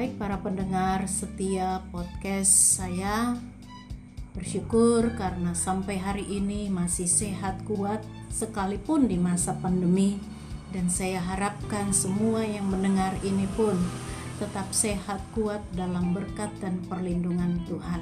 Baik para pendengar setia podcast saya Bersyukur karena sampai hari ini masih sehat kuat sekalipun di masa pandemi dan saya harapkan semua yang mendengar ini pun tetap sehat kuat dalam berkat dan perlindungan Tuhan.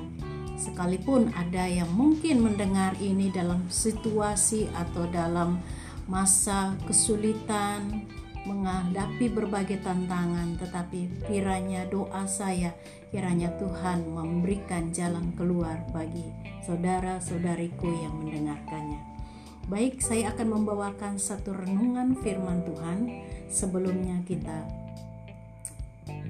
Sekalipun ada yang mungkin mendengar ini dalam situasi atau dalam masa kesulitan, menghadapi berbagai tantangan, tetapi kiranya doa saya, kiranya Tuhan memberikan jalan keluar bagi saudara-saudariku yang mendengarkannya. Baik, saya akan membawakan satu renungan firman Tuhan. Sebelumnya kita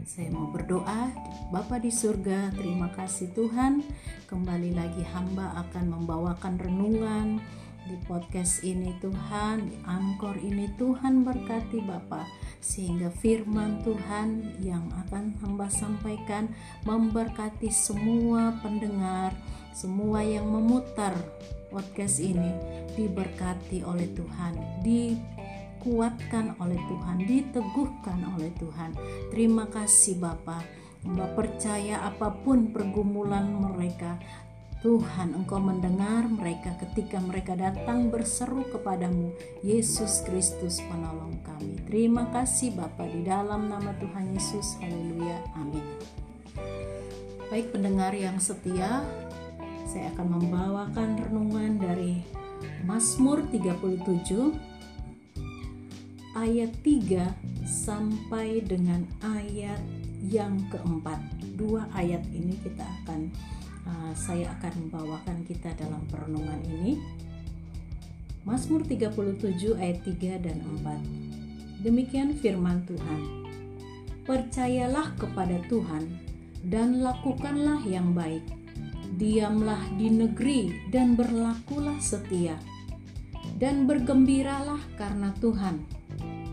saya mau berdoa, Bapa di surga, terima kasih Tuhan. Kembali lagi hamba akan membawakan renungan di podcast ini Tuhan, di Angkor ini Tuhan berkati Bapak sehingga firman Tuhan yang akan hamba sampaikan memberkati semua pendengar, semua yang memutar podcast ini diberkati oleh Tuhan, dikuatkan oleh Tuhan, diteguhkan oleh Tuhan. Terima kasih Bapak. Mbak percaya apa pun pergumulan mereka, Tuhan, Engkau mendengar mereka ketika mereka datang berseru kepadamu, Yesus Kristus penolong kami. Terima kasih Bapa di dalam nama Tuhan Yesus. Haleluya. Amin. Baik pendengar yang setia, saya akan membawakan renungan dari Mazmur 37 ayat 3 sampai dengan ayat yang keempat. Dua ayat ini kita akan uh, saya akan membawakan kita dalam perenungan ini. Mazmur 37 ayat 3 dan 4. Demikian firman Tuhan. Percayalah kepada Tuhan dan lakukanlah yang baik. Diamlah di negeri dan berlakulah setia. Dan bergembiralah karena Tuhan,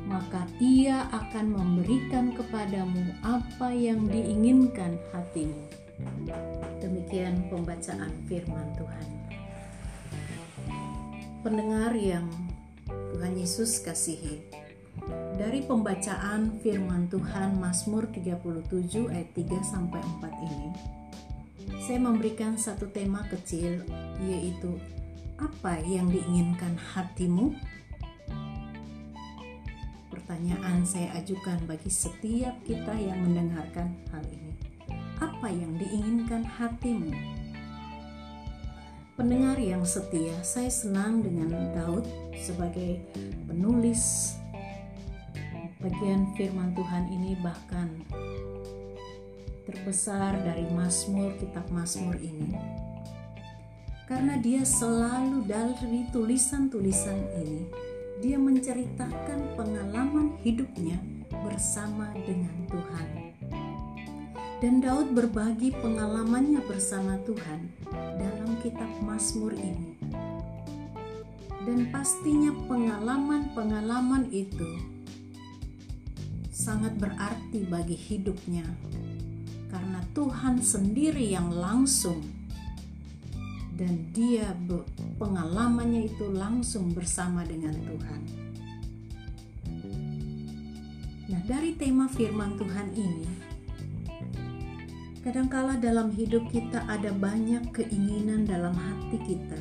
maka Ia akan memberikan kepadamu apa yang diinginkan hatimu. Demikian pembacaan firman Tuhan. Pendengar yang Tuhan Yesus kasihi. Dari pembacaan firman Tuhan Mazmur 37 ayat 3 sampai 4 ini, saya memberikan satu tema kecil yaitu apa yang diinginkan hatimu? Pertanyaan saya ajukan bagi setiap kita yang mendengarkan hal ini apa yang diinginkan hatimu. Pendengar yang setia, saya senang dengan Daud sebagai penulis bagian firman Tuhan ini bahkan terbesar dari Mazmur, kitab Mazmur ini. Karena dia selalu dari tulisan-tulisan ini, dia menceritakan pengalaman hidupnya bersama dengan Tuhan. Dan Daud berbagi pengalamannya bersama Tuhan dalam kitab Mazmur ini. Dan pastinya pengalaman-pengalaman itu sangat berarti bagi hidupnya karena Tuhan sendiri yang langsung dan dia pengalamannya itu langsung bersama dengan Tuhan. Nah, dari tema firman Tuhan ini Kadangkala dalam hidup kita ada banyak keinginan dalam hati kita.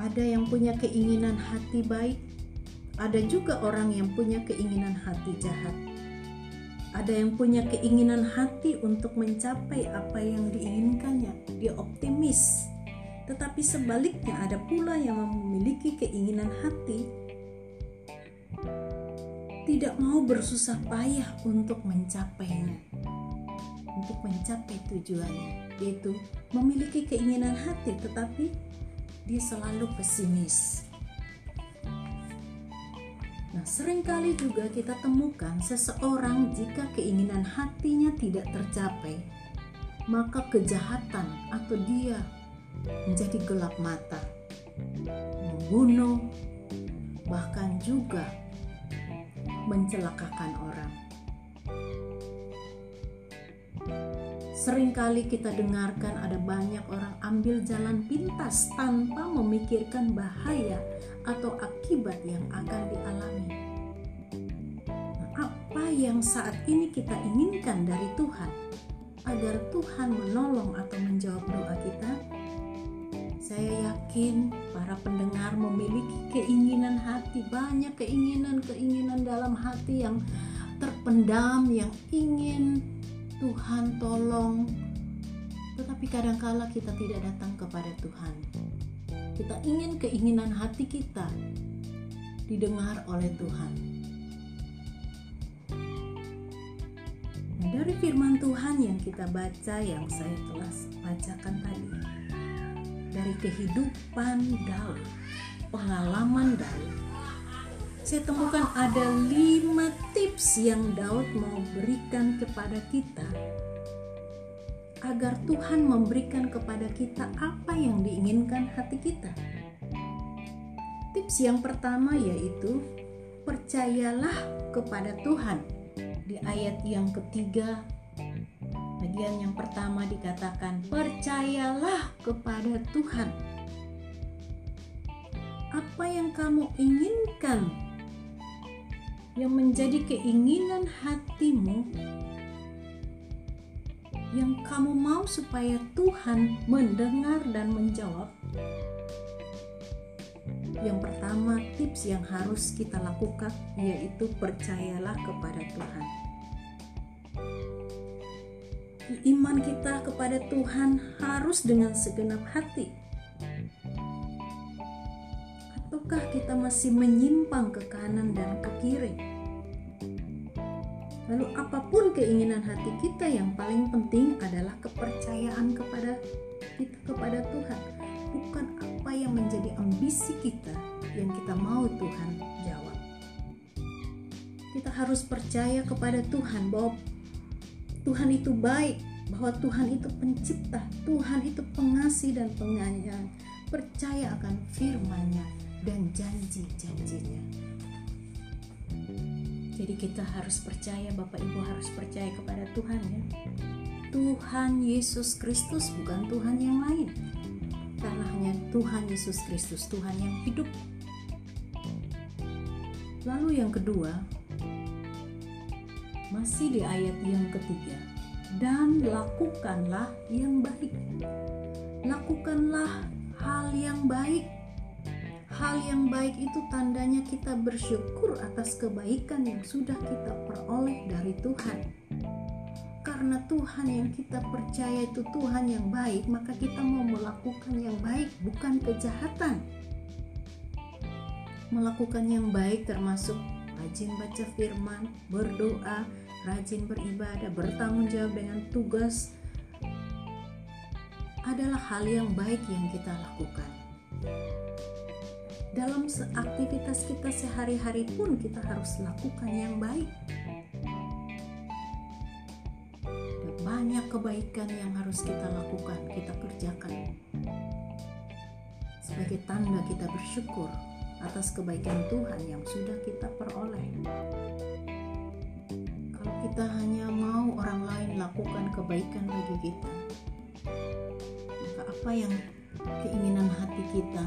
Ada yang punya keinginan hati baik, ada juga orang yang punya keinginan hati jahat. Ada yang punya keinginan hati untuk mencapai apa yang diinginkannya, dia optimis. Tetapi sebaliknya ada pula yang memiliki keinginan hati tidak mau bersusah payah untuk mencapainya untuk mencapai tujuannya, yaitu memiliki keinginan hati, tetapi dia selalu pesimis. Nah, sering kali juga kita temukan seseorang jika keinginan hatinya tidak tercapai, maka kejahatan atau dia menjadi gelap mata, membunuh, bahkan juga mencelakakan orang. Seringkali kita dengarkan ada banyak orang ambil jalan pintas tanpa memikirkan bahaya atau akibat yang akan dialami. Apa yang saat ini kita inginkan dari Tuhan agar Tuhan menolong atau menjawab doa kita? Saya yakin para pendengar memiliki keinginan hati, banyak keinginan-keinginan dalam hati yang terpendam, yang ingin Tuhan tolong. Tetapi kadangkala kita tidak datang kepada Tuhan. Kita ingin keinginan hati kita didengar oleh Tuhan. Dari firman Tuhan yang kita baca yang saya telah bacakan tadi dari kehidupan Daud, pengalaman Daud. Saya temukan ada lima tips yang Daud mau berikan kepada kita agar Tuhan memberikan kepada kita apa yang diinginkan hati kita. Tips yang pertama yaitu percayalah kepada Tuhan. Di ayat yang ketiga, bagian yang pertama dikatakan, "Percayalah kepada Tuhan." Apa yang kamu inginkan yang menjadi keinginan hatimu yang kamu mau supaya Tuhan mendengar dan menjawab yang pertama, tips yang harus kita lakukan yaitu percayalah kepada Tuhan. Iman kita kepada Tuhan harus dengan segenap hati. Ataukah kita masih menyimpang ke kanan dan ke kiri? Lalu apa pun keinginan hati kita yang paling penting adalah kepercayaan kepada kita kepada Tuhan bukan apa yang menjadi ambisi kita yang kita mau Tuhan jawab. Kita harus percaya kepada Tuhan bahwa Tuhan itu baik, bahwa Tuhan itu pencipta, Tuhan itu pengasih dan penyayang. Percaya akan firman-Nya dan janji-janjinya. Jadi kita harus percaya, Bapak Ibu harus percaya kepada Tuhan ya. Tuhan Yesus Kristus bukan Tuhan yang lain karena hanya Tuhan Yesus Kristus, Tuhan yang hidup. Lalu yang kedua, masih di ayat yang ketiga, dan lakukanlah yang baik. Lakukanlah hal yang baik. Hal yang baik itu tandanya kita bersyukur atas kebaikan yang sudah kita peroleh dari Tuhan karena Tuhan yang kita percaya itu Tuhan yang baik, maka kita mau melakukan yang baik, bukan kejahatan. Melakukan yang baik termasuk rajin baca firman, berdoa, rajin beribadah, bertanggung jawab dengan tugas adalah hal yang baik yang kita lakukan. Dalam aktivitas kita sehari-hari pun kita harus lakukan yang baik banyak kebaikan yang harus kita lakukan, kita kerjakan. Sebagai tanda kita bersyukur atas kebaikan Tuhan yang sudah kita peroleh. Kita hanya mau orang lain lakukan kebaikan bagi kita, maka apa yang keinginan hati kita,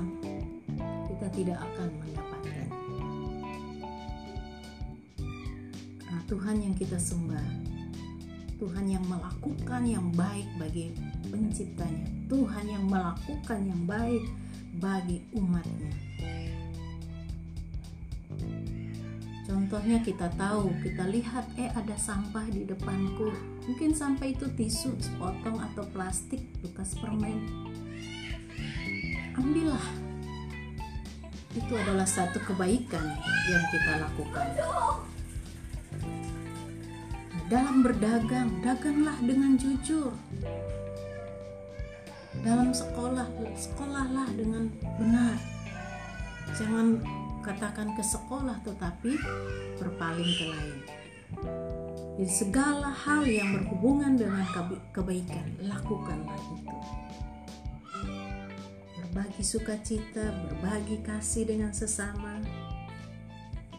kita tidak akan mendapatkan. Karena Tuhan yang kita sembah Tuhan yang melakukan yang baik bagi penciptanya Tuhan yang melakukan yang baik bagi umatnya Contohnya kita tahu, kita lihat eh ada sampah di depanku. Mungkin sampah itu tisu, sepotong atau plastik bekas permen. Ambillah. Itu adalah satu kebaikan yang kita lakukan dalam berdagang, daganglah dengan jujur. Dalam sekolah, sekolahlah dengan benar. Jangan katakan ke sekolah tetapi berpaling ke lain. Jadi segala hal yang berhubungan dengan kebaikan, lakukanlah itu. Berbagi sukacita, berbagi kasih dengan sesama,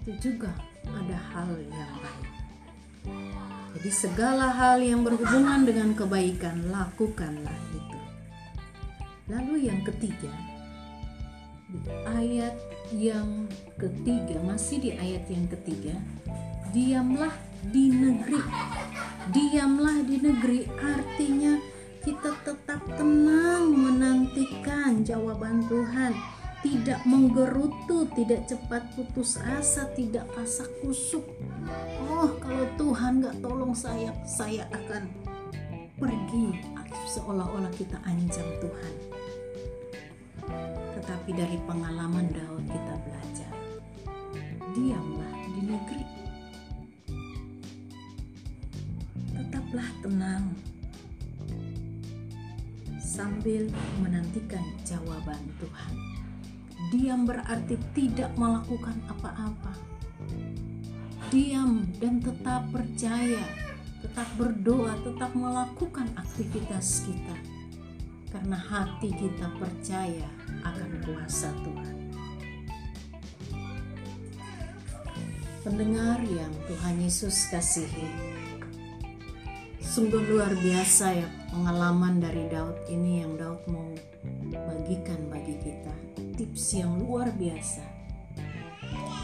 itu juga ada hal yang baik. Jadi segala hal yang berhubungan dengan kebaikan lakukanlah itu. Lalu yang ketiga, di ayat yang ketiga masih di ayat yang ketiga, diamlah di negeri diamlah di negeri artinya kita tetap tenang menantikan jawaban Tuhan tidak menggerutu, tidak cepat putus asa, tidak kasak kusuk. Oh, kalau Tuhan gak tolong saya, saya akan pergi seolah-olah kita ancam Tuhan. Tetapi dari pengalaman Daud kita belajar, diamlah di negeri. Tetaplah tenang sambil menantikan jawaban Tuhan. Diam berarti tidak melakukan apa-apa. Diam dan tetap percaya, tetap berdoa, tetap melakukan aktivitas kita. Karena hati kita percaya akan kuasa Tuhan. Pendengar yang Tuhan Yesus kasihi, sungguh luar biasa ya pengalaman dari Daud ini yang Daud mau bagikan bagi kita tips yang luar biasa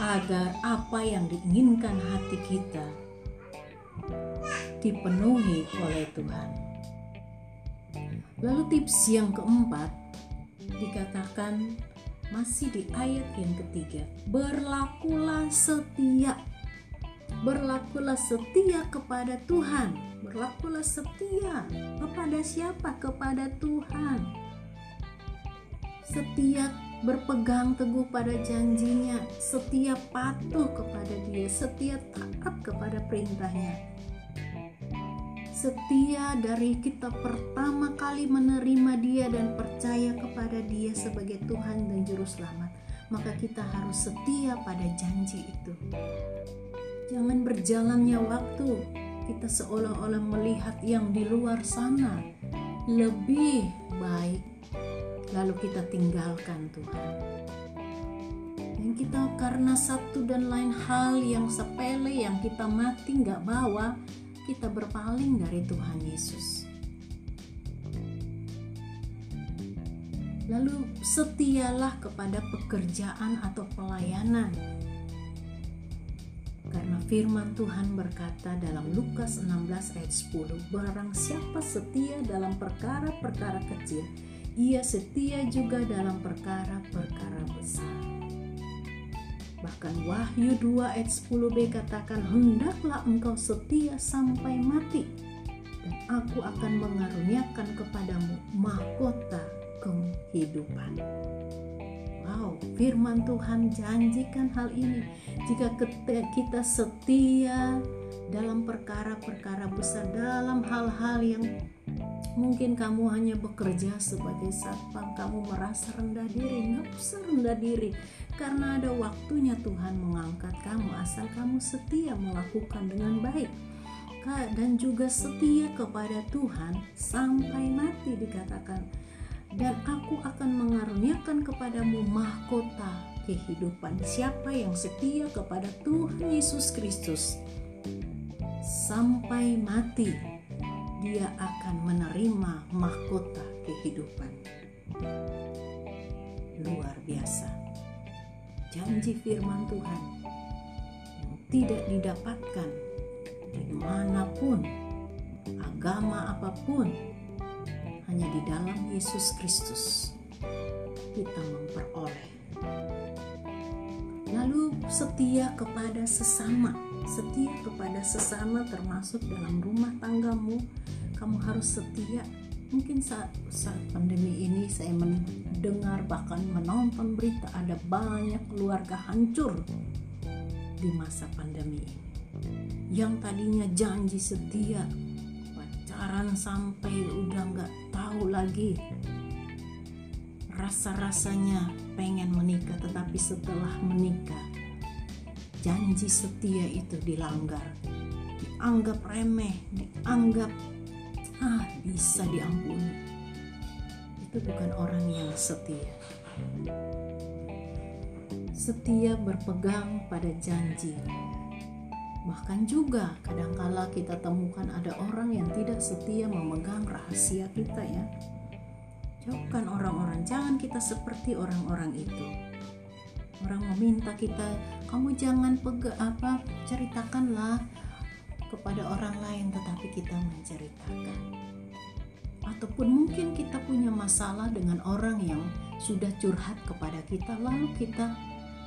agar apa yang diinginkan hati kita dipenuhi oleh Tuhan. Lalu tips yang keempat dikatakan masih di ayat yang ketiga, berlakulah setia. Berlakulah setia kepada Tuhan. Berlakulah setia kepada siapa? Kepada Tuhan. Setia berpegang teguh pada janjinya, setia patuh kepada dia, setia taat kepada perintahnya. Setia dari kita pertama kali menerima dia dan percaya kepada dia sebagai Tuhan dan Juru Selamat, maka kita harus setia pada janji itu. Jangan berjalannya waktu, kita seolah-olah melihat yang di luar sana lebih baik lalu kita tinggalkan Tuhan. Dan kita karena satu dan lain hal yang sepele yang kita mati nggak bawa, kita berpaling dari Tuhan Yesus. Lalu setialah kepada pekerjaan atau pelayanan. Karena firman Tuhan berkata dalam Lukas 16 ayat 10, Barang siapa setia dalam perkara-perkara kecil, ia setia juga dalam perkara-perkara besar. Bahkan Wahyu 2 ayat 10b katakan, Hendaklah engkau setia sampai mati, dan aku akan mengaruniakan kepadamu mahkota kehidupan. Wow, firman Tuhan janjikan hal ini. Jika kita setia dalam perkara-perkara besar, dalam hal-hal yang Mungkin kamu hanya bekerja sebagai satpam, kamu merasa rendah diri, nggak usah rendah diri, karena ada waktunya Tuhan mengangkat kamu asal kamu setia melakukan dengan baik. Dan juga setia kepada Tuhan sampai mati dikatakan. Dan aku akan mengaruniakan kepadamu mahkota kehidupan. Siapa yang setia kepada Tuhan Yesus Kristus sampai mati dia akan menerima mahkota kehidupan. Luar biasa. Janji firman Tuhan yang tidak didapatkan di mana pun, agama apa pun, hanya di dalam Yesus Kristus kita memperoleh. Lalu setia kepada sesama, setia kepada sesama termasuk dalam rumah tanggamu, kamu harus setia. Mungkin saat, saat pandemi ini saya mendengar bahkan menonton berita ada banyak keluarga hancur di masa pandemi ini. Yang tadinya janji setia pacaran sampai udah nggak tahu lagi rasa-rasanya pengen menikah tetapi setelah menikah janji setia itu dilanggar. Dianggap remeh dianggap ah bisa diampuni. Itu bukan orang yang setia. Setia berpegang pada janji. Bahkan juga kadangkala kita temukan ada orang yang tidak setia memegang rahasia kita ya jauhkan orang-orang. Jangan kita seperti orang-orang itu. Orang meminta kita kamu jangan pegang apa ceritakanlah kepada orang lain tetapi kita menceritakan. Ataupun mungkin kita punya masalah dengan orang yang sudah curhat kepada kita lalu kita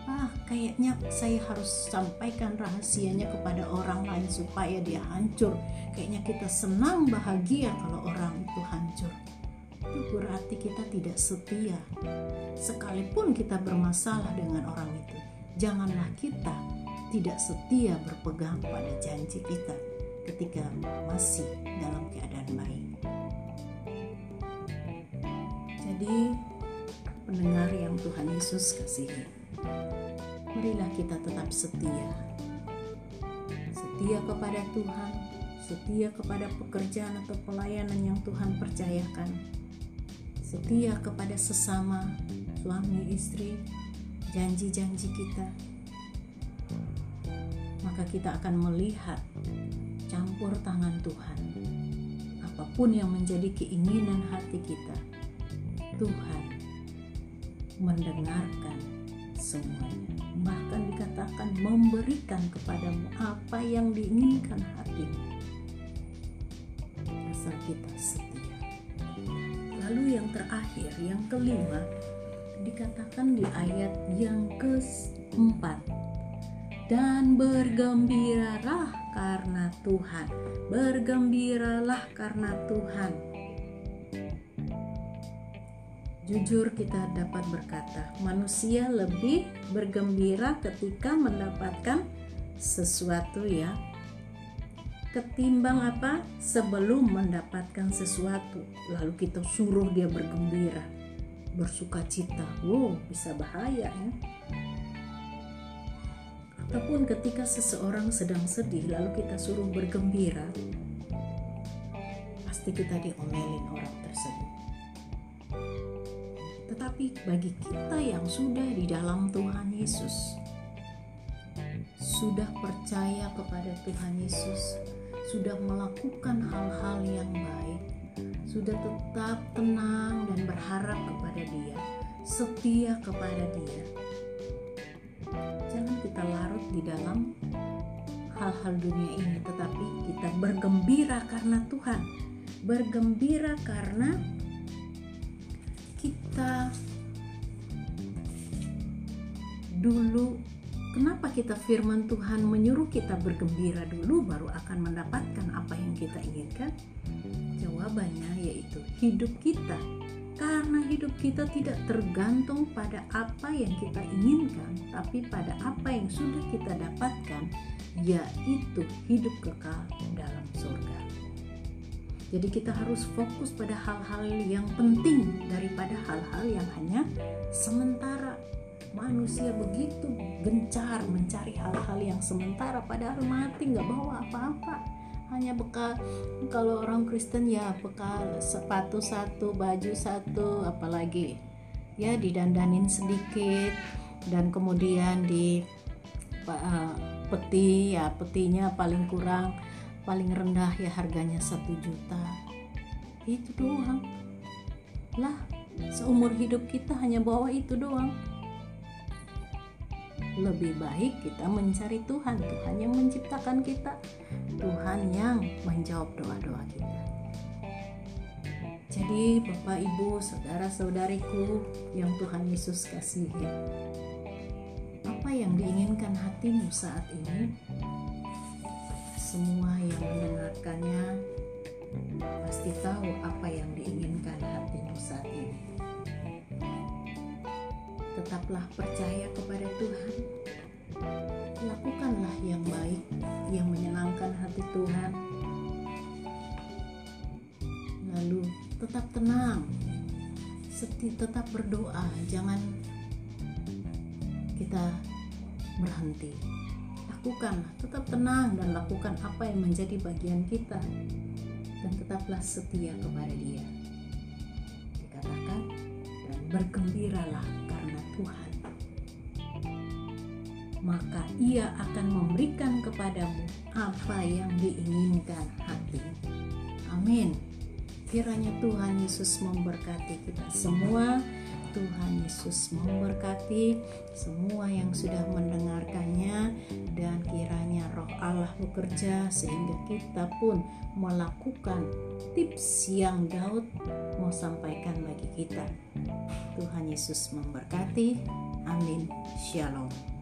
ah kayaknya saya harus sampaikan rahasianya kepada orang lain supaya dia hancur. Kayaknya kita senang bahagia kalau orang itu hancur itu berarti kita tidak setia sekalipun kita bermasalah dengan orang itu janganlah kita tidak setia berpegang pada janji kita ketika masih dalam keadaan baik jadi pendengar yang Tuhan Yesus kasihi marilah kita tetap setia. Setia kepada Tuhan, setia kepada pekerjaan atau pelayanan yang Tuhan percayakan. Setia kepada sesama, suami, istri, janji-janji kita. Maka kita akan melihat campur tangan Tuhan. Apa pun yang menjadi keinginan hati kita, Tuhan mendengarkan semuanya bahkan dikatakan memberikan kepadamu apa yang diinginkan hatimu asal kita setia yang terakhir yang kelima dikatakan di ayat yang keempat. Dan bergembiralah karena Tuhan. Bergembiralah karena Tuhan. Jujur kita dapat berkata, manusia lebih bergembira ketika mendapatkan sesuatu ya. Ketimbang apa? Sebelum mendapatkan sesuatu, lalu kita suruh dia bergembira, bersuka cita. Wow, bisa bahaya ya. Ataupun ketika seseorang sedang sedih, lalu kita suruh bergembira, pasti kita diomelin orang tersebut tetapi bagi kita yang sudah di dalam Tuhan Yesus, sudah percaya kepada Tuhan Yesus, sudah melakukan hal-hal yang baik, sudah tetap tenang dan berharap kepada Dia, setia kepada Dia. Jangan kita larut di dalam hal-hal dunia ini, tetapi kita bergembira karena Tuhan, bergembira karena kita dulu kenapa kita firman Tuhan menyuruh kita bergembira dulu baru akan mendapatkan apa yang kita inginkan? Jawabannya yaitu hidup kita. Karena hidup kita tidak tergantung pada apa yang kita inginkan, tapi pada apa yang sudah kita dapatkan, yaitu hidup kekal dalam surga. Jadi kita harus fokus pada hal-hal yang penting daripada hal-hal yang hanya sementara. Manusia begitu gencar mencari hal-hal yang sementara padahal mati nggak bawa apa-apa. Hanya bekal kalau orang Kristen ya bekal sepatu satu, baju satu, apalagi ya didandanin sedikit dan kemudian di uh, peti ya petinya paling kurang paling rendah ya harganya satu juta. Itu doang. Lah seumur hidup kita hanya bawa itu doang lebih baik kita mencari Tuhan. Tuhan yang menciptakan kita. Tuhan yang menjawab doa-doa kita. Jadi Bapak Ibu saudara-saudariku yang Tuhan Yesus kasihi apa yang diinginkan hatimu saat ini? Semua yang mendengarkannya pasti tahu apa yang diinginkan hatimu saat ini. Tetaplah percaya kepada Tuhan. Lakukanlah yang baik, yang menyenangkan hati Tuhan. Lalu tetap tenang, seti tetap berdoa, jangan kita berhenti lakukan tetap tenang dan lakukan apa yang menjadi bagian kita dan tetaplah setia kepada dia dikatakan dan bergembiralah karena Tuhan. Maka ia akan memberikan kepadamu apa yang diinginkan hati. Amin. Kiranya Tuhan Yesus memberkati kita semua. Tuhan Yesus memberkati semua yang sudah mendengarkannya. Dan kiranya roh Allah bekerja sehingga kita pun melakukan tips yang Daud mau sampaikan bagi kita. Tuhan Yesus memberkati. Amin. Shalom.